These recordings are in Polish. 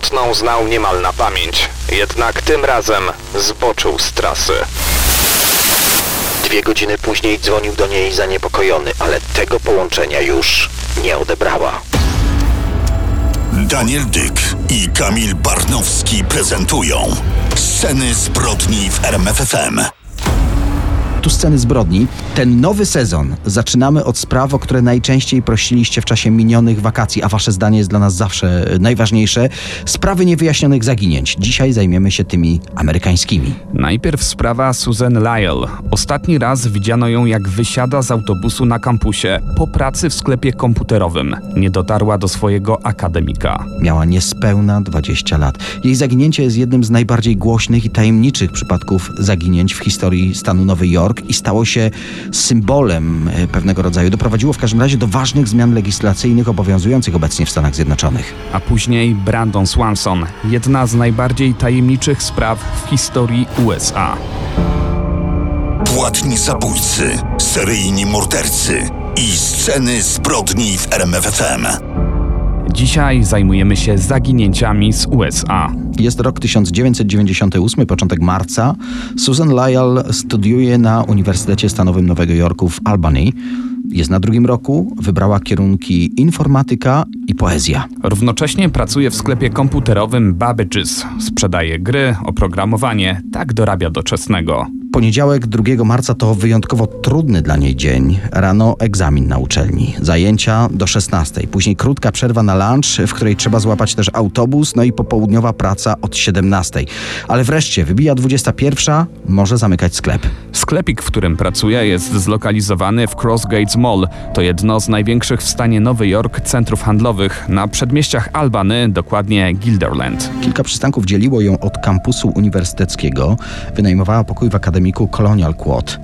przewrotną znał niemal na pamięć. Jednak tym razem zboczył z trasy. Dwie godziny później dzwonił do niej zaniepokojony, ale tego połączenia już nie odebrała. Daniel Dyk i Kamil Barnowski prezentują Sceny zbrodni w RMFFM. Tu sceny zbrodni. Ten nowy sezon zaczynamy od spraw, o które najczęściej prosiliście w czasie minionych wakacji, a wasze zdanie jest dla nas zawsze najważniejsze. Sprawy niewyjaśnionych zaginięć. Dzisiaj zajmiemy się tymi amerykańskimi. Najpierw sprawa Susan Lyle. Ostatni raz widziano ją jak wysiada z autobusu na kampusie po pracy w sklepie komputerowym. Nie dotarła do swojego akademika. Miała niespełna 20 lat. Jej zaginięcie jest jednym z najbardziej głośnych i tajemniczych przypadków zaginięć w historii stanu Nowy Jork i stało się symbolem e, pewnego rodzaju. Doprowadziło w każdym razie do ważnych zmian legislacyjnych obowiązujących obecnie w Stanach Zjednoczonych. A później Brandon Swanson, jedna z najbardziej tajemniczych spraw w historii USA. Płatni zabójcy, seryjni mordercy i sceny zbrodni w RMFFM. Dzisiaj zajmujemy się zaginięciami z USA. Jest rok 1998, początek marca. Susan Lyle studiuje na Uniwersytecie Stanowym Nowego Jorku w Albany. Jest na drugim roku, wybrała kierunki informatyka i poezja. Równocześnie pracuje w sklepie komputerowym Babbage's. Sprzedaje gry, oprogramowanie, tak dorabia do czesnego. Poniedziałek 2 marca to wyjątkowo trudny dla niej dzień. Rano egzamin na uczelni, zajęcia do 16. Później krótka przerwa na lunch, w której trzeba złapać też autobus, no i popołudniowa praca od 17. Ale wreszcie wybija 21, może zamykać sklep. Sklepik, w którym pracuje, jest zlokalizowany w Crossgates Mall. To jedno z największych w stanie Nowy Jork centrów handlowych na przedmieściach Albany, dokładnie Gilderland. Kilka przystanków dzieliło ją od kampusu uniwersyteckiego. Wynajmowała pokój w akademiku Colonial Quad.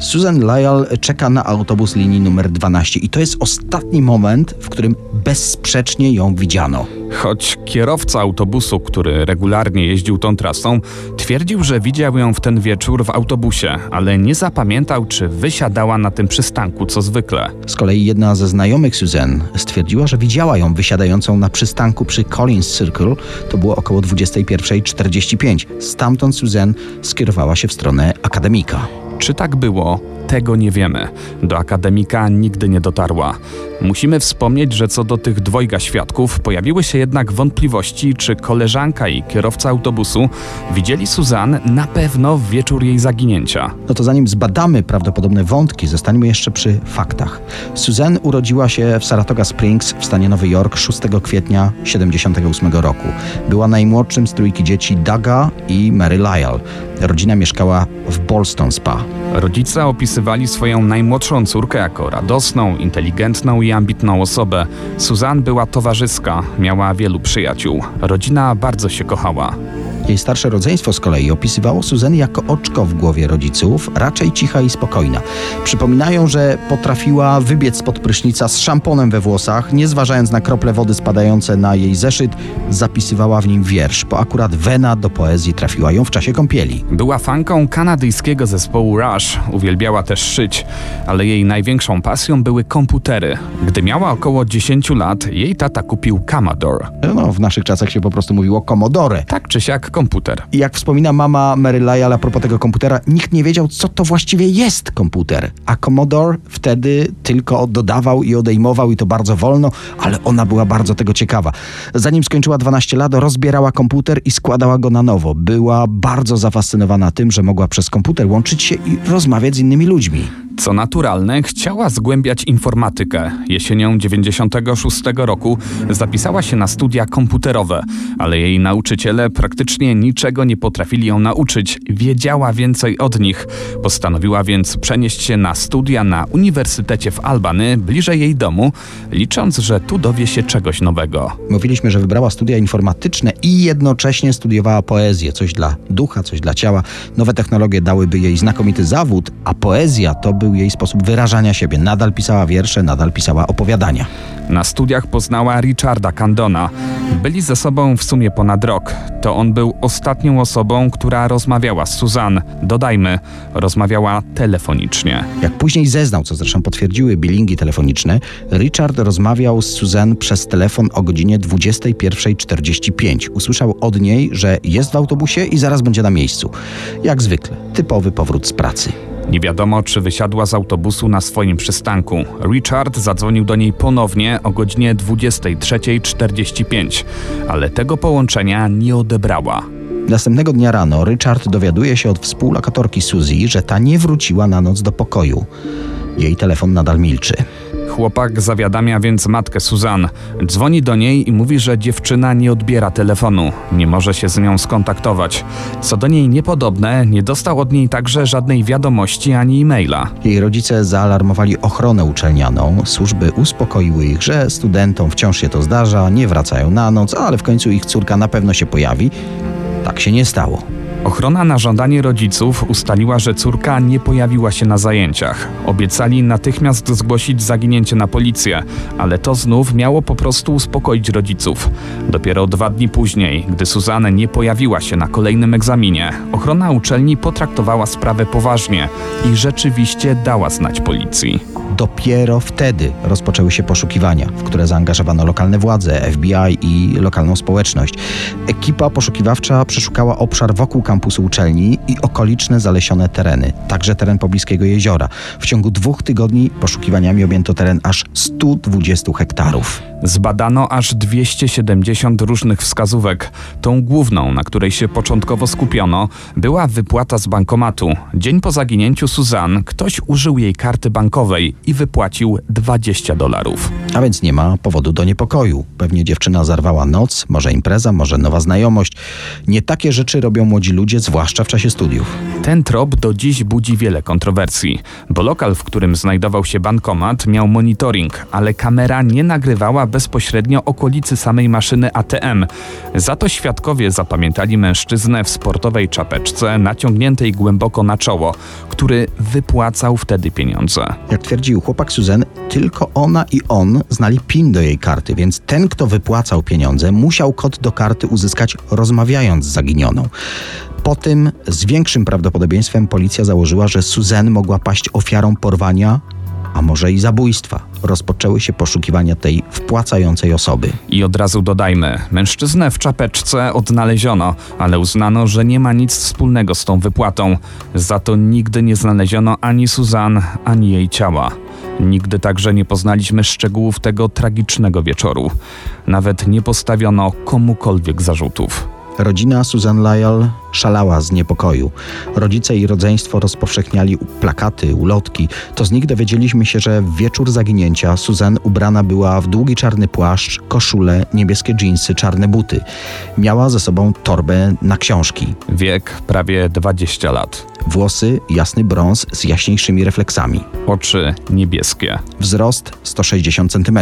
Susan Lyle czeka na autobus linii numer 12 i to jest ostatni moment, w którym bezsprzecznie ją widziano. Choć kierowca autobusu, który regularnie jeździł tą trasą, twierdził, że widział ją w ten wieczór w autobusie, ale nie zapamiętał, czy wysiadała na tym przystanku co zwykle. Z kolei jedna ze znajomych Susan stwierdziła, że widziała ją wysiadającą na przystanku przy Collins Circle. To było około 21.45. Stamtąd Susan skierowała się w stronę akademika. Czy tak było? Tego nie wiemy. Do akademika nigdy nie dotarła. Musimy wspomnieć, że co do tych dwojga świadków, pojawiły się jednak wątpliwości, czy koleżanka i kierowca autobusu widzieli Suzanne na pewno w wieczór jej zaginięcia. No to zanim zbadamy prawdopodobne wątki, zostańmy jeszcze przy faktach. Susan urodziła się w Saratoga Springs w stanie Nowy Jork 6 kwietnia 78 roku. Była najmłodszym z trójki dzieci Daga i Mary Lyle. Rodzina mieszkała w Ballston Spa. Rodzice opisywali swoją najmłodszą córkę jako radosną, inteligentną i ambitną osobę. Suzanne była towarzyska, miała wielu przyjaciół. Rodzina bardzo się kochała. Jej starsze rodzeństwo z kolei opisywało Susan jako oczko w głowie rodziców, raczej cicha i spokojna. Przypominają, że potrafiła wybiec spod prysznica z szamponem we włosach, nie zważając na krople wody spadające na jej zeszyt, zapisywała w nim wiersz, bo akurat wena do poezji trafiła ją w czasie kąpieli. Była fanką kanadyjskiego zespołu Rush, uwielbiała też szyć, ale jej największą pasją były komputery. Gdy miała około 10 lat, jej tata kupił Commodore. No, w naszych czasach się po prostu mówiło Commodore. Tak czy siak komputer. I jak wspomina mama Mary Lyle a propos tego komputera, nikt nie wiedział, co to właściwie jest komputer. A Commodore wtedy tylko dodawał i odejmował i to bardzo wolno, ale ona była bardzo tego ciekawa. Zanim skończyła 12 lat, rozbierała komputer i składała go na nowo. Była bardzo zafascynowana tym, że mogła przez komputer łączyć się i rozmawiać z innymi ludźmi. Co naturalne, chciała zgłębiać informatykę. Jesienią 96 roku zapisała się na studia komputerowe, ale jej nauczyciele praktycznie niczego nie potrafili ją nauczyć. Wiedziała więcej od nich. Postanowiła więc przenieść się na studia na Uniwersytecie w Albany, bliżej jej domu, licząc, że tu dowie się czegoś nowego. Mówiliśmy, że wybrała studia informatyczne i jednocześnie studiowała poezję. Coś dla ducha, coś dla ciała. Nowe technologie dałyby jej znakomity zawód, a poezja to by był jej sposób wyrażania siebie. Nadal pisała wiersze, nadal pisała opowiadania. Na studiach poznała Richarda Candona. Byli ze sobą w sumie ponad rok. To on był ostatnią osobą, która rozmawiała z Suzanne. Dodajmy, rozmawiała telefonicznie. Jak później zeznał, co zresztą potwierdziły bilingi telefoniczne, Richard rozmawiał z Susan przez telefon o godzinie 21.45. Usłyszał od niej, że jest w autobusie i zaraz będzie na miejscu. Jak zwykle, typowy powrót z pracy. Nie wiadomo, czy wysiadła z autobusu na swoim przystanku. Richard zadzwonił do niej ponownie o godzinie 23.45, ale tego połączenia nie odebrała. Następnego dnia rano Richard dowiaduje się od współlokatorki Suzy, że ta nie wróciła na noc do pokoju. Jej telefon nadal milczy. Chłopak zawiadamia więc matkę Suzanne. Dzwoni do niej i mówi, że dziewczyna nie odbiera telefonu, nie może się z nią skontaktować. Co do niej niepodobne, nie dostał od niej także żadnej wiadomości ani e-maila. Jej rodzice zaalarmowali ochronę uczelnianą. Służby uspokoiły ich, że studentom wciąż się to zdarza, nie wracają na noc, ale w końcu ich córka na pewno się pojawi. Tak się nie stało. Ochrona na żądanie rodziców ustaliła, że córka nie pojawiła się na zajęciach. Obiecali natychmiast zgłosić zaginięcie na policję, ale to znów miało po prostu uspokoić rodziców. Dopiero dwa dni później, gdy Suzanne nie pojawiła się na kolejnym egzaminie, ochrona uczelni potraktowała sprawę poważnie i rzeczywiście dała znać policji. Dopiero wtedy rozpoczęły się poszukiwania, w które zaangażowano lokalne władze, FBI i lokalną społeczność. Ekipa poszukiwawcza przeszukała obszar wokół kampusu uczelni i okoliczne zalesione tereny, także teren pobliskiego jeziora. W ciągu dwóch tygodni poszukiwaniami objęto teren aż 120 hektarów. Zbadano aż 270 różnych wskazówek. Tą główną, na której się początkowo skupiono, była wypłata z bankomatu. Dzień po zaginięciu Suzanne ktoś użył jej karty bankowej i wypłacił 20 dolarów. A więc nie ma powodu do niepokoju. Pewnie dziewczyna zarwała noc, może impreza, może nowa znajomość. Nie takie rzeczy robią młodzi ludzie, zwłaszcza w czasie studiów. Ten trop do dziś budzi wiele kontrowersji, bo lokal, w którym znajdował się bankomat, miał monitoring, ale kamera nie nagrywała bezpośrednio okolicy samej maszyny ATM. Za to świadkowie zapamiętali mężczyznę w sportowej czapeczce naciągniętej głęboko na czoło, który wypłacał wtedy pieniądze. Jak twierdził chłopak Susan, tylko ona i on znali PIN do jej karty, więc ten, kto wypłacał pieniądze, musiał kod do karty uzyskać rozmawiając z zaginioną. Po tym z większym prawdopodobieństwem policja założyła, że Susan mogła paść ofiarą porwania, a może i zabójstwa. Rozpoczęły się poszukiwania tej wpłacającej osoby. I od razu dodajmy, mężczyznę w czapeczce odnaleziono, ale uznano, że nie ma nic wspólnego z tą wypłatą. Za to nigdy nie znaleziono ani Suzanne, ani jej ciała. Nigdy także nie poznaliśmy szczegółów tego tragicznego wieczoru. Nawet nie postawiono komukolwiek zarzutów. Rodzina Susan Lyle szalała z niepokoju. Rodzice i rodzeństwo rozpowszechniali plakaty, ulotki. To z nich dowiedzieliśmy się, że w wieczór zaginięcia Susan ubrana była w długi czarny płaszcz, koszulę, niebieskie dżinsy, czarne buty. Miała ze sobą torbę na książki. Wiek prawie 20 lat. Włosy jasny brąz z jaśniejszymi refleksami. Oczy niebieskie. Wzrost 160 cm.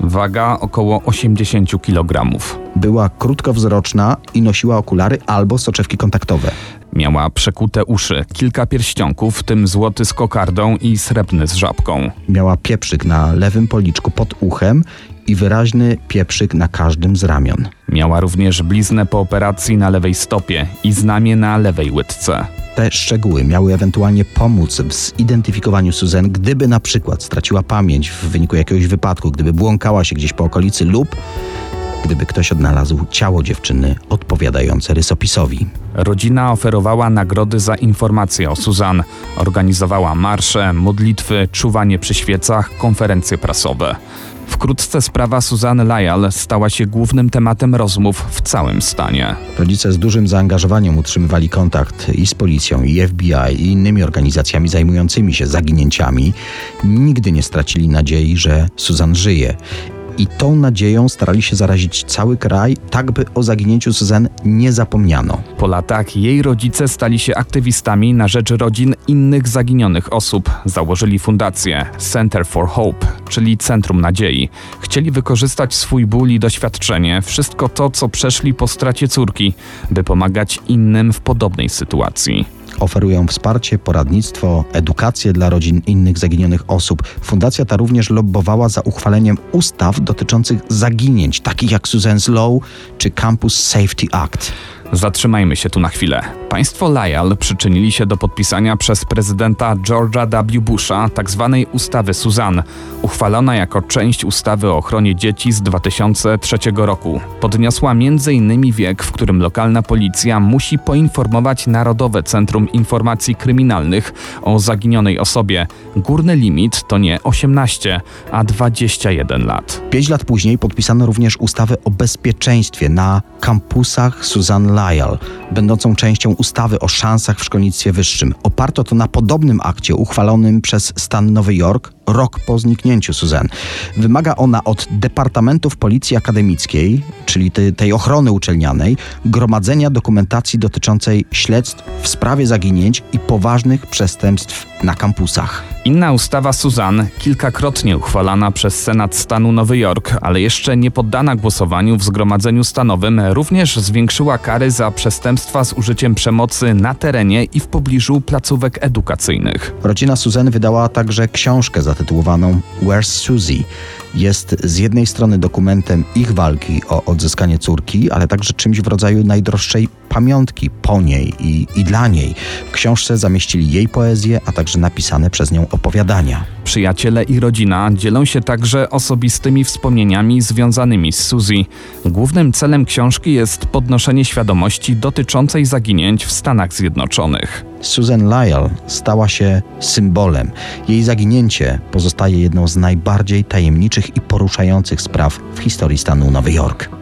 Waga około 80 kg. Była krótkowzroczna i nosiła okulary albo soczewki kontaktowe. Miała przekute uszy, kilka pierścionków, w tym złoty z kokardą i srebrny z żabką. Miała pieprzyk na lewym policzku pod uchem i wyraźny pieprzyk na każdym z ramion. Miała również bliznę po operacji na lewej stopie i znamie na lewej łydce. Te szczegóły miały ewentualnie pomóc w zidentyfikowaniu Susan, gdyby na przykład straciła pamięć w wyniku jakiegoś wypadku, gdyby błąkała się gdzieś po okolicy lub gdyby ktoś odnalazł ciało dziewczyny odpowiadające rysopisowi. Rodzina oferowała nagrody za informacje o Suzanne. Organizowała marsze, modlitwy, czuwanie przy świecach, konferencje prasowe. Wkrótce sprawa Suzanne Lyall stała się głównym tematem rozmów w całym stanie. Rodzice z dużym zaangażowaniem utrzymywali kontakt i z policją, i FBI, i innymi organizacjami zajmującymi się zaginięciami. Nigdy nie stracili nadziei, że Susan żyje. I tą nadzieją starali się zarazić cały kraj, tak by o zaginięciu Susan nie zapomniano. Po latach jej rodzice stali się aktywistami na rzecz rodzin innych zaginionych osób. Założyli fundację Center for Hope, czyli Centrum Nadziei. Chcieli wykorzystać swój ból i doświadczenie, wszystko to, co przeszli po stracie córki, by pomagać innym w podobnej sytuacji. Oferują wsparcie, poradnictwo, edukację dla rodzin innych zaginionych osób. Fundacja ta również lobbowała za uchwaleniem ustaw dotyczących zaginięć, takich jak Susan Slow czy Campus Safety Act. Zatrzymajmy się tu na chwilę. Państwo Lyell przyczynili się do podpisania przez prezydenta George'a W. Busha tzw. ustawy Suzanne, uchwalona jako część ustawy o ochronie dzieci z 2003 roku. Podniosła m.in. wiek, w którym lokalna policja musi poinformować Narodowe Centrum Informacji Kryminalnych o zaginionej osobie. Górny limit to nie 18, a 21 lat. Pięć lat później podpisano również ustawę o bezpieczeństwie na kampusach Susan Będącą częścią ustawy o szansach w szkolnictwie wyższym. Oparto to na podobnym akcie uchwalonym przez stan Nowy Jork rok po zniknięciu Susan. Wymaga ona od Departamentów Policji Akademickiej, czyli tej, ochrony uczelnianej, gromadzenia dokumentacji dotyczącej śledztw w sprawie zaginięć i poważnych przestępstw na kampusach. Inna ustawa Suzanne, kilkakrotnie uchwalana przez Senat stanu Nowy Jork, ale jeszcze nie poddana głosowaniu w Zgromadzeniu Stanowym, również zwiększyła kary za przestępstwa z użyciem przemocy na terenie i w pobliżu placówek edukacyjnych. Rodzina Suzanny wydała także książkę zatytułowaną Where's Suzy? Jest z jednej strony dokumentem ich walki o odzyskanie córki, ale także czymś w rodzaju najdroższej pamiątki po niej i, i dla niej. W książce zamieścili jej poezję, a także napisane przez nią opowiadania. Przyjaciele i rodzina dzielą się także osobistymi wspomnieniami związanymi z Suzy. Głównym celem książki jest podnoszenie świadomości dotyczącej zaginięć w Stanach Zjednoczonych. Susan Lyell stała się symbolem. Jej zaginięcie pozostaje jedną z najbardziej tajemniczych i poruszających spraw w historii stanu Nowy Jork.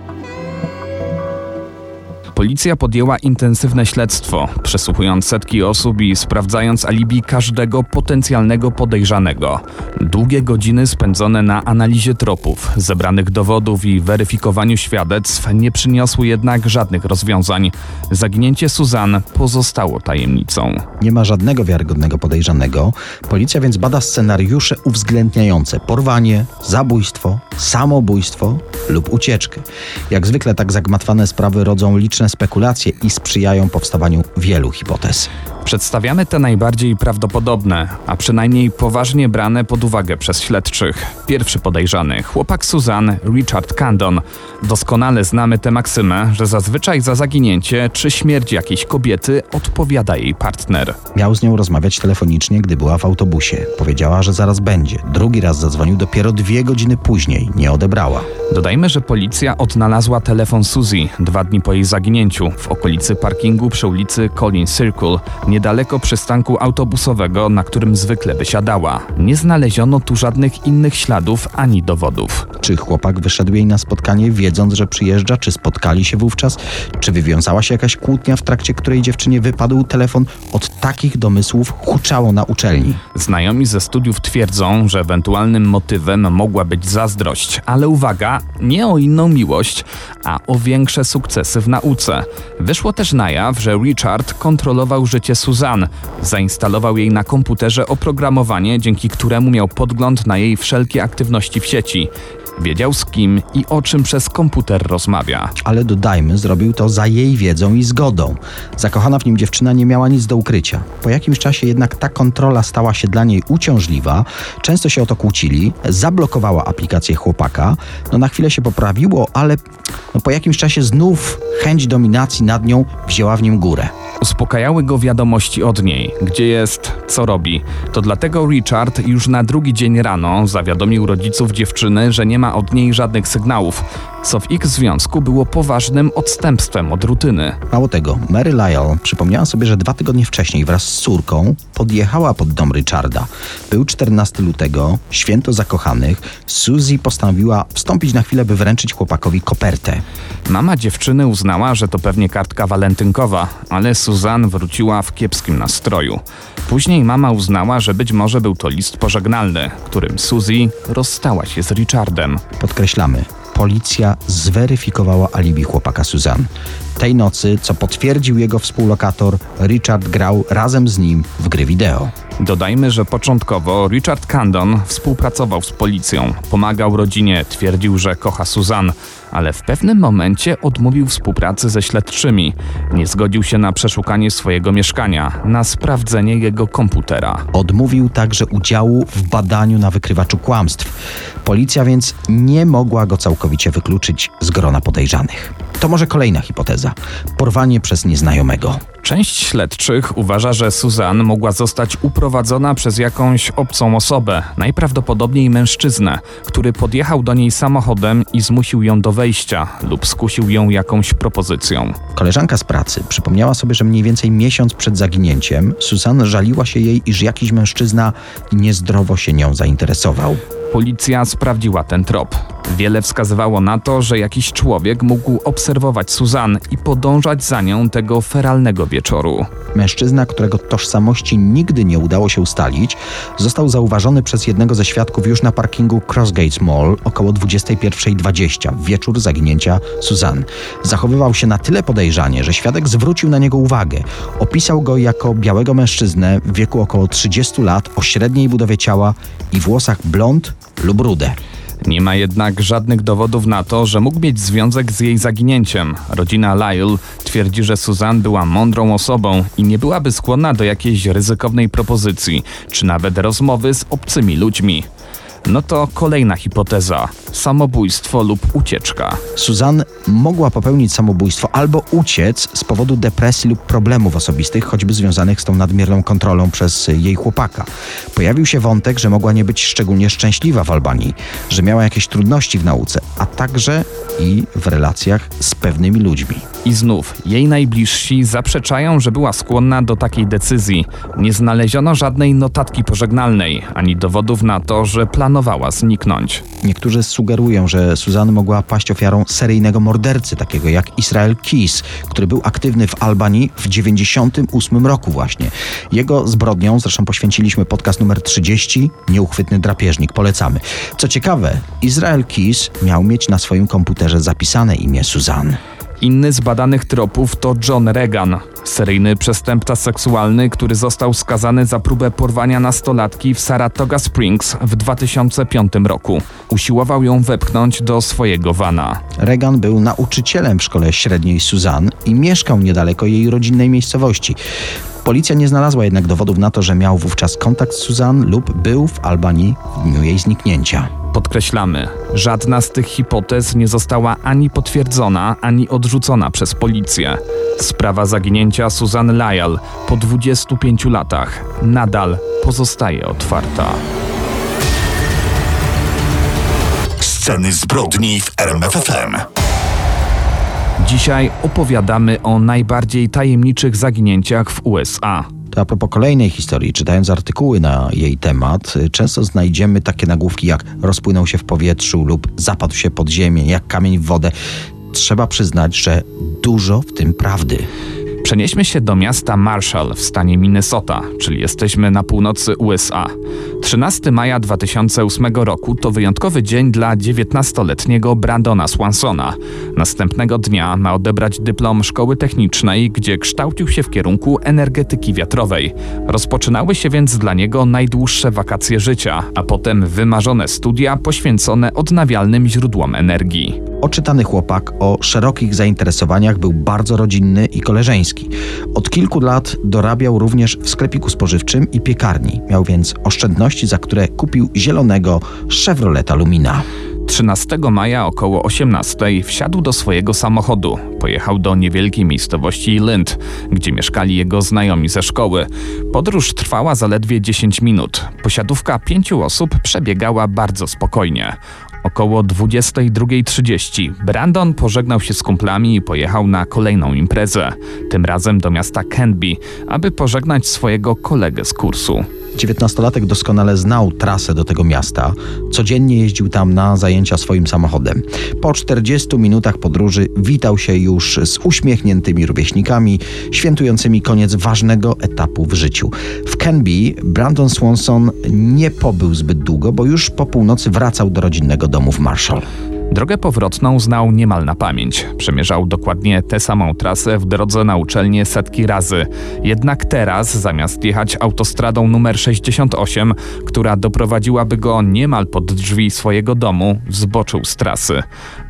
Policja podjęła intensywne śledztwo, przesłuchując setki osób i sprawdzając alibi każdego potencjalnego podejrzanego. Długie godziny spędzone na analizie tropów, zebranych dowodów i weryfikowaniu świadectw nie przyniosły jednak żadnych rozwiązań. Zaginięcie Suzanne pozostało tajemnicą. Nie ma żadnego wiarygodnego podejrzanego. Policja więc bada scenariusze uwzględniające porwanie, zabójstwo, samobójstwo lub ucieczkę. Jak zwykle tak zagmatwane sprawy rodzą liczne spekulacje i sprzyjają powstawaniu wielu hipotez. Przedstawiamy te najbardziej prawdopodobne, a przynajmniej poważnie brane pod uwagę przez śledczych. Pierwszy podejrzany, chłopak Suzanne, Richard Candon. Doskonale znamy tę maksymę, że zazwyczaj za zaginięcie czy śmierć jakiejś kobiety odpowiada jej partner. Miał z nią rozmawiać telefonicznie, gdy była w autobusie. Powiedziała, że zaraz będzie. Drugi raz zadzwonił dopiero dwie godziny później. Nie odebrała. Dodajmy, że policja odnalazła telefon Suzy dwa dni po jej zaginięciu w okolicy parkingu przy ulicy Collins Circle, niedaleko przystanku autobusowego, na którym zwykle wysiadała. Nie znaleziono tu żadnych innych śladów ani dowodów. Czy chłopak wyszedł jej na spotkanie, wiedząc, że przyjeżdża? Czy spotkali się wówczas? Czy wywiązała się jakaś kłótnia, w trakcie której dziewczynie wypadł telefon? Od takich domysłów huczało na uczelni. Znajomi ze studiów twierdzą, że ewentualnym motywem mogła być zazdrość, ale uwaga, nie o inną miłość, a o większe sukcesy w nauce. Wyszło też na jaw, że Richard kontrolował życie Suzanne. Zainstalował jej na komputerze oprogramowanie, dzięki któremu miał podgląd na jej wszelkie aktywności w sieci. Wiedział z kim i o czym przez komputer rozmawia. Ale dodajmy, zrobił to za jej wiedzą i zgodą. Zakochana w nim dziewczyna nie miała nic do ukrycia. Po jakimś czasie jednak ta kontrola stała się dla niej uciążliwa, często się o to kłócili, zablokowała aplikację chłopaka. No na chwilę się poprawiło, ale no, po jakimś czasie znów chęć dominacji nad nią wzięła w nim górę. Uspokajały go wiadomości od niej, gdzie jest, co robi. To dlatego Richard już na drugi dzień rano zawiadomił rodziców dziewczyny, że nie ma od niej żadnych sygnałów, co w ich związku było poważnym odstępstwem od rutyny. Mało tego, Mary Lyle przypomniała sobie, że dwa tygodnie wcześniej wraz z córką podjechała pod dom Richarda. Był 14 lutego, święto zakochanych. Suzy postanowiła wstąpić na chwilę, by wręczyć chłopakowi kopertę. Mama dziewczyny uznała, że to pewnie kartka walentynkowa, ale Suzanne wróciła w kiepskim nastroju. Później mama uznała, że być może był to list pożegnalny, którym Suzy rozstała się z Richardem. Podkreślamy, policja zweryfikowała alibi chłopaka Suzanne. Tej nocy, co potwierdził jego współlokator, Richard grał razem z nim w gry wideo. Dodajmy, że początkowo Richard Candon współpracował z policją, pomagał rodzinie, twierdził, że kocha Suzanne, ale w pewnym momencie odmówił współpracy ze śledczymi. Nie zgodził się na przeszukanie swojego mieszkania, na sprawdzenie jego komputera. Odmówił także udziału w badaniu na wykrywaczu kłamstw. Policja więc nie mogła go całkowicie wykluczyć z grona podejrzanych. To może kolejna hipoteza. Porwanie przez nieznajomego. Część śledczych uważa, że Suzanne mogła zostać uprowadzona przez jakąś obcą osobę, najprawdopodobniej mężczyznę, który podjechał do niej samochodem i zmusił ją do wejścia lub skusił ją jakąś propozycją. Koleżanka z pracy przypomniała sobie, że mniej więcej miesiąc przed zaginięciem Susan żaliła się jej, iż jakiś mężczyzna niezdrowo się nią zainteresował. Policja sprawdziła ten trop. Wiele wskazywało na to, że jakiś człowiek mógł obserwować Suzanne i podążać za nią tego feralnego wieczoru. Mężczyzna, którego tożsamości nigdy nie udało się ustalić, został zauważony przez jednego ze świadków już na parkingu Crossgates Mall około 21.20 w wieczór zaginięcia Suzanne. Zachowywał się na tyle podejrzanie, że świadek zwrócił na niego uwagę. Opisał go jako białego mężczyznę w wieku około 30 lat, o średniej budowie ciała i włosach blond lub rude. Nie ma jednak żadnych dowodów na to, że mógł mieć związek z jej zaginięciem. Rodzina Lyle twierdzi, że Suzanne była mądrą osobą i nie byłaby skłonna do jakiejś ryzykownej propozycji, czy nawet rozmowy z obcymi ludźmi. No to kolejna hipoteza: samobójstwo lub ucieczka. Suzanne mogła popełnić samobójstwo albo uciec z powodu depresji lub problemów osobistych, choćby związanych z tą nadmierną kontrolą przez jej chłopaka. Pojawił się wątek, że mogła nie być szczególnie szczęśliwa w Albanii, że miała jakieś trudności w nauce, a także i w relacjach z pewnymi ludźmi. I znów, jej najbliżsi zaprzeczają, że była skłonna do takiej decyzji. Nie znaleziono żadnej notatki pożegnalnej, ani dowodów na to, że planowała zniknąć. Niektórzy sugerują, że Suzanne mogła paść ofiarą seryjnego mordercy, takiego jak Israel Keys, który był aktywny w Albanii w 98 roku właśnie. Jego zbrodnią zresztą poświęciliśmy podcast numer 30, Nieuchwytny drapieżnik. Polecamy. Co ciekawe, Israel Keys miał mieć na swoim komputerze zapisane imię Suzanne. Inny z badanych tropów to John Reagan, seryjny przestępca seksualny, który został skazany za próbę porwania nastolatki w Saratoga Springs w 2005 roku. Usiłował ją wepchnąć do swojego wana. Reagan był nauczycielem w szkole średniej Suzanne i mieszkał niedaleko jej rodzinnej miejscowości. Policja nie znalazła jednak dowodów na to, że miał wówczas kontakt z Suzanne lub był w Albanii w dniu jej zniknięcia. Podkreślamy, żadna z tych hipotez nie została ani potwierdzona, ani odrzucona przez policję. Sprawa zaginięcia Susan Lyle po 25 latach nadal pozostaje otwarta. Sceny zbrodni w RMFFM. Dzisiaj opowiadamy o najbardziej tajemniczych zaginięciach w USA. A propos kolejnej historii, czytając artykuły na jej temat, często znajdziemy takie nagłówki jak rozpłynął się w powietrzu lub zapadł się pod ziemię, jak kamień w wodę. Trzeba przyznać, że dużo w tym prawdy. Przenieśmy się do miasta Marshall w stanie Minnesota, czyli jesteśmy na północy USA. 13 maja 2008 roku to wyjątkowy dzień dla 19-letniego Brandona Swansona. Następnego dnia ma odebrać dyplom szkoły technicznej, gdzie kształcił się w kierunku energetyki wiatrowej. Rozpoczynały się więc dla niego najdłuższe wakacje życia, a potem wymarzone studia poświęcone odnawialnym źródłom energii. Oczytany chłopak o szerokich zainteresowaniach był bardzo rodzinny i koleżeński. Od kilku lat dorabiał również w sklepiku spożywczym i piekarni. Miał więc oszczędności, za które kupił zielonego Chevroleta Lumina. 13 maja około 18 wsiadł do swojego samochodu. Pojechał do niewielkiej miejscowości Lind, gdzie mieszkali jego znajomi ze szkoły. Podróż trwała zaledwie 10 minut. Posiadówka pięciu osób przebiegała bardzo spokojnie. Około 22.30 Brandon pożegnał się z kumplami i pojechał na kolejną imprezę, tym razem do miasta Canby, aby pożegnać swojego kolegę z kursu. Dziewiętnastolatek doskonale znał trasę do tego miasta. Codziennie jeździł tam na zajęcia swoim samochodem. Po 40 minutach podróży witał się już z uśmiechniętymi rówieśnikami, świętującymi koniec ważnego etapu w życiu. W Canby Brandon Swanson nie pobył zbyt długo, bo już po północy wracał do rodzinnego domu w Marshall. Drogę powrotną znał niemal na pamięć. Przemierzał dokładnie tę samą trasę w drodze na uczelnię setki razy. Jednak teraz, zamiast jechać autostradą numer 68, która doprowadziłaby go niemal pod drzwi swojego domu, zboczył z trasy.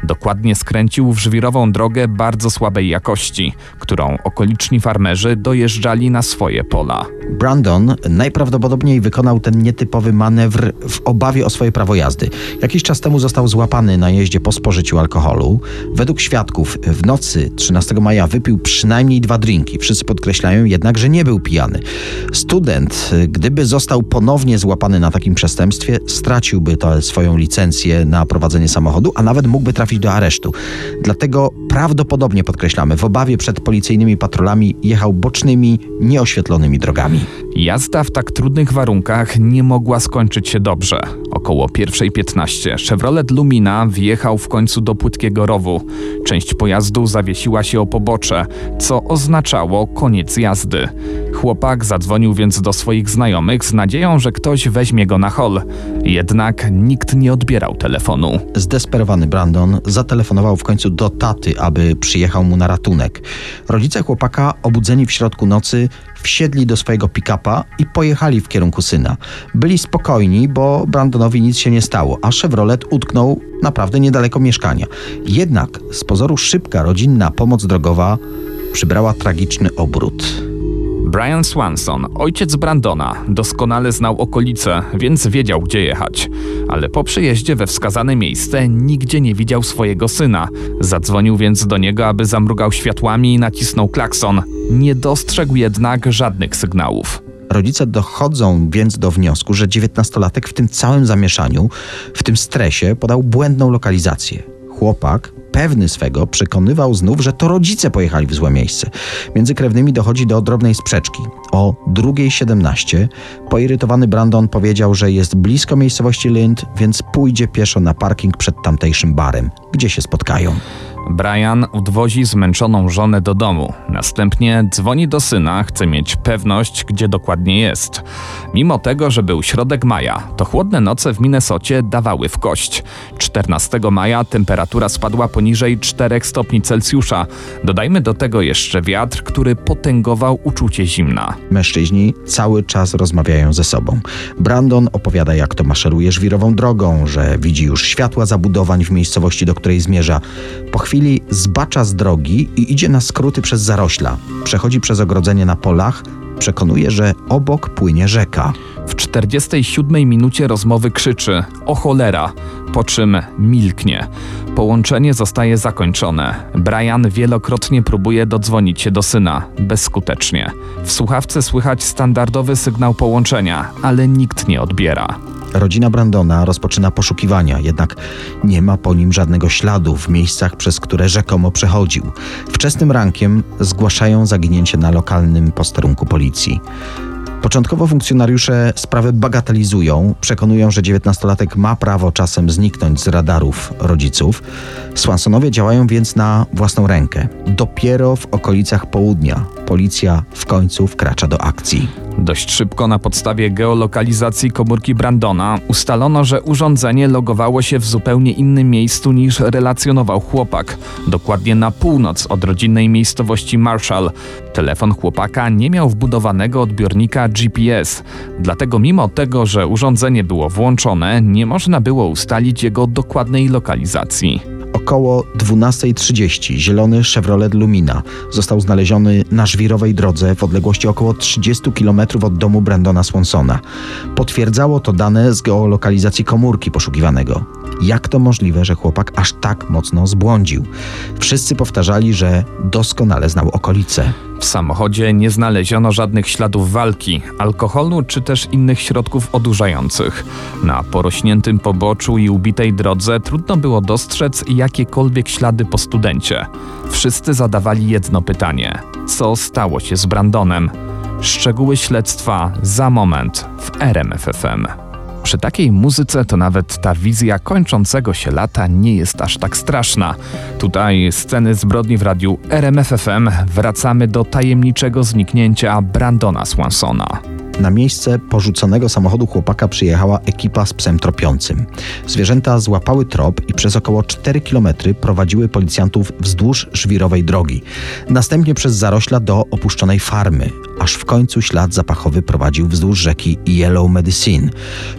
Dokładnie skręcił w żwirową drogę bardzo słabej jakości, którą okoliczni farmerzy dojeżdżali na swoje pola. Brandon najprawdopodobniej wykonał ten nietypowy manewr w obawie o swoje prawo jazdy. Jakiś czas temu został złapany na jeździe po spożyciu alkoholu. Według świadków w nocy 13 maja wypił przynajmniej dwa drinki. Wszyscy podkreślają jednak, że nie był pijany. Student, gdyby został ponownie złapany na takim przestępstwie, straciłby swoją licencję na prowadzenie samochodu, a nawet mógłby trafić do aresztu. Dlatego prawdopodobnie podkreślamy, w obawie przed policyjnymi patrolami jechał bocznymi, nieoświetlonymi drogami. Jazda w tak trudnych warunkach nie mogła skończyć się dobrze. Około 1.15 Chevrolet Lumina wjechał w końcu do płytkiego rowu. Część pojazdu zawiesiła się o pobocze, co oznaczało koniec jazdy. Chłopak zadzwonił więc do swoich znajomych z nadzieją, że ktoś weźmie go na hol. Jednak nikt nie odbierał telefonu. Zdesperowany Brandon zatelefonował w końcu do taty, aby przyjechał mu na ratunek. Rodzice chłopaka, obudzeni w środku nocy, wsiedli do swojego pick-upa i pojechali w kierunku syna. Byli spokojni, bo Brandonowi nic się nie stało, a Chevrolet utknął naprawdę niedaleko mieszkania. Jednak z pozoru szybka rodzinna pomoc drogowa przybrała tragiczny obrót. Brian Swanson, ojciec Brandona, doskonale znał okolice, więc wiedział, gdzie jechać. Ale po przyjeździe we wskazane miejsce nigdzie nie widział swojego syna. Zadzwonił więc do niego, aby zamrugał światłami i nacisnął klakson. Nie dostrzegł jednak żadnych sygnałów. Rodzice dochodzą więc do wniosku, że dziewiętnastolatek w tym całym zamieszaniu, w tym stresie podał błędną lokalizację. Chłopak, pewny swego, przekonywał znów, że to rodzice pojechali w złe miejsce. Między krewnymi dochodzi do drobnej sprzeczki. O 2.17 poirytowany Brandon powiedział, że jest blisko miejscowości Lind, więc pójdzie pieszo na parking przed tamtejszym barem, gdzie się spotkają. Brian odwozi zmęczoną żonę do domu. Następnie dzwoni do syna, chce mieć pewność, gdzie dokładnie jest. Mimo tego, że był środek maja, to chłodne noce w Minnesocie dawały w kość. 14 maja temperatura spadła poniżej 4 stopni Celsjusza. Dodajmy do tego jeszcze wiatr, który potęgował uczucie zimna. Mężczyźni cały czas rozmawiają ze sobą. Brandon opowiada, jak to maszeruje żwirową drogą, że widzi już światła zabudowań w miejscowości, do której zmierza. Po chwili zbacza z drogi i idzie na skróty przez zarośla. Przechodzi przez ogrodzenie na polach, przekonuje, że obok płynie rzeka. W 47 minucie rozmowy krzyczy o cholera, po czym milknie. Połączenie zostaje zakończone. Brian wielokrotnie próbuje dodzwonić się do syna, bezskutecznie. W słuchawce słychać standardowy sygnał połączenia, ale nikt nie odbiera. Rodzina Brandona rozpoczyna poszukiwania, jednak nie ma po nim żadnego śladu w miejscach, przez które rzekomo przechodził. Wczesnym rankiem zgłaszają zaginięcie na lokalnym posterunku policji. Początkowo funkcjonariusze sprawę bagatelizują, przekonują, że 19-latek ma prawo czasem zniknąć z radarów rodziców. Swansonowie działają więc na własną rękę. Dopiero w okolicach południa policja w końcu wkracza do akcji. Dość szybko na podstawie geolokalizacji komórki Brandona ustalono, że urządzenie logowało się w zupełnie innym miejscu niż relacjonował chłopak, dokładnie na północ od rodzinnej miejscowości Marshall. Telefon chłopaka nie miał wbudowanego odbiornika GPS, dlatego mimo tego, że urządzenie było włączone, nie można było ustalić jego dokładnej lokalizacji. Około 12.30 zielony Chevrolet Lumina został znaleziony na żwirowej drodze w odległości około 30 km od domu Brandona Swansona. Potwierdzało to dane z geolokalizacji komórki poszukiwanego. Jak to możliwe, że chłopak aż tak mocno zbłądził? Wszyscy powtarzali, że doskonale znał okolice. W samochodzie nie znaleziono żadnych śladów walki, alkoholu czy też innych środków odurzających. Na porośniętym poboczu i ubitej drodze trudno było dostrzec jakiekolwiek ślady po studencie. Wszyscy zadawali jedno pytanie: co stało się z Brandonem? Szczegóły śledztwa za moment w RMFFM. Przy takiej muzyce to nawet ta wizja kończącego się lata nie jest aż tak straszna. Tutaj sceny zbrodni w radiu RMFFM wracamy do tajemniczego zniknięcia Brandona Swansona. Na miejsce porzuconego samochodu chłopaka przyjechała ekipa z psem tropiącym. Zwierzęta złapały trop i przez około 4 km prowadziły policjantów wzdłuż żwirowej drogi. Następnie przez zarośla do opuszczonej farmy, aż w końcu ślad zapachowy prowadził wzdłuż rzeki Yellow Medicine.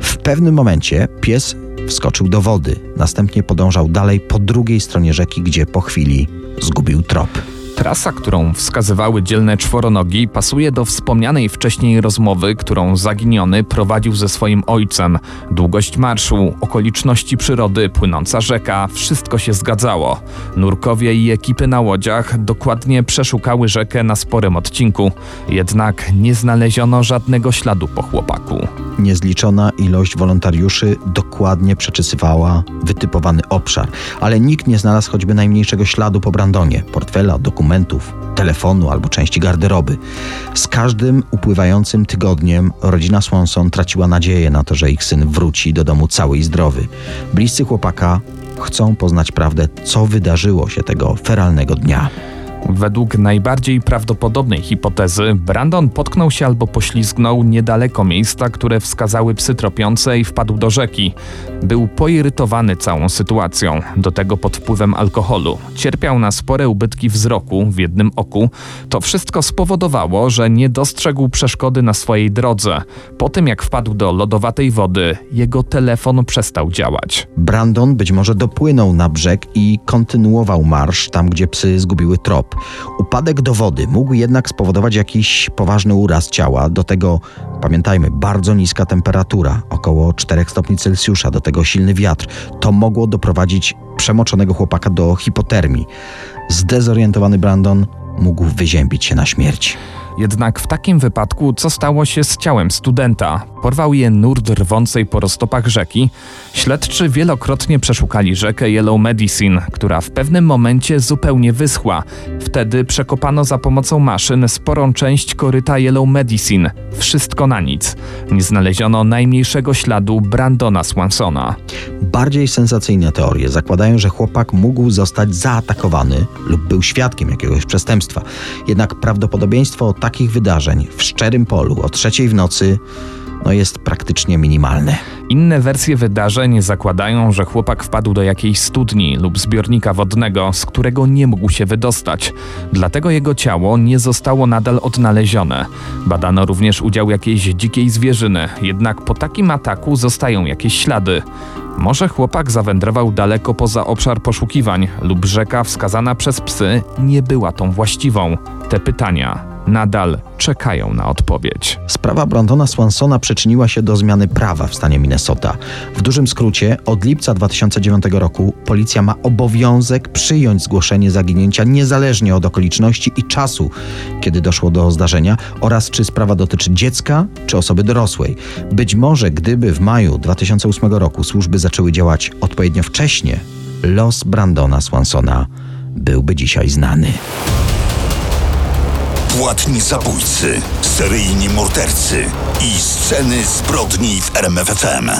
W pewnym momencie pies wskoczył do wody, następnie podążał dalej po drugiej stronie rzeki, gdzie po chwili zgubił trop. Trasa, którą wskazywały dzielne czworonogi, pasuje do wspomnianej wcześniej rozmowy, którą zaginiony prowadził ze swoim ojcem. Długość marszu, okoliczności przyrody, płynąca rzeka wszystko się zgadzało. Nurkowie i ekipy na łodziach dokładnie przeszukały rzekę na sporym odcinku, jednak nie znaleziono żadnego śladu po chłopaku. Niezliczona ilość wolontariuszy dokładnie przeczesywała wytypowany obszar, ale nikt nie znalazł choćby najmniejszego śladu po Brandonie, portfela, dokumentów, telefonu albo części garderoby. Z każdym upływającym tygodniem rodzina Swanson traciła nadzieję na to, że ich syn wróci do domu cały i zdrowy. Bliscy chłopaka chcą poznać prawdę, co wydarzyło się tego feralnego dnia. Według najbardziej prawdopodobnej hipotezy, Brandon potknął się albo poślizgnął niedaleko miejsca, które wskazały psy tropiące i wpadł do rzeki. Był poirytowany całą sytuacją, do tego pod wpływem alkoholu. Cierpiał na spore ubytki wzroku w jednym oku. To wszystko spowodowało, że nie dostrzegł przeszkody na swojej drodze. Po tym jak wpadł do lodowatej wody, jego telefon przestał działać. Brandon być może dopłynął na brzeg i kontynuował marsz tam, gdzie psy zgubiły trop. Upadek do wody mógł jednak spowodować jakiś poważny uraz ciała. Do tego, pamiętajmy, bardzo niska temperatura, około 4 stopni Celsjusza, do tego silny wiatr. To mogło doprowadzić przemoczonego chłopaka do hipotermii. Zdezorientowany Brandon mógł wyziębić się na śmierć. Jednak w takim wypadku, co stało się z ciałem studenta? Porwał je nurt rwącej po roztopach rzeki. Śledczy wielokrotnie przeszukali rzekę Yellow Medicine, która w pewnym momencie zupełnie wyschła. Wtedy przekopano za pomocą maszyn sporą część koryta Yellow Medicine. Wszystko na nic. Nie znaleziono najmniejszego śladu Brandona Swansona. Bardziej sensacyjne teorie zakładają, że chłopak mógł zostać zaatakowany lub był świadkiem jakiegoś przestępstwa. Jednak prawdopodobieństwo takich wydarzeń w szczerym polu o trzeciej w nocy no jest praktycznie minimalne. Inne wersje wydarzeń zakładają, że chłopak wpadł do jakiejś studni lub zbiornika wodnego, z którego nie mógł się wydostać. Dlatego jego ciało nie zostało nadal odnalezione. Badano również udział jakiejś dzikiej zwierzyny, jednak po takim ataku zostają jakieś ślady. Może chłopak zawędrował daleko poza obszar poszukiwań, lub rzeka wskazana przez psy nie była tą właściwą. Te pytania nadal czekają na odpowiedź. Sprawa Brandona Swansona przyczyniła się do zmiany prawa w stanie Minnesota. W dużym skrócie, od lipca 2009 roku policja ma obowiązek przyjąć zgłoszenie zaginięcia niezależnie od okoliczności i czasu, kiedy doszło do zdarzenia, oraz czy sprawa dotyczy dziecka czy osoby dorosłej. Być może, gdyby w maju 2008 roku służby zaczęły działać odpowiednio wcześnie, los Brandona Swansona byłby dzisiaj znany. Płatni zabójcy, seryjni mordercy i sceny zbrodni w RMFFM.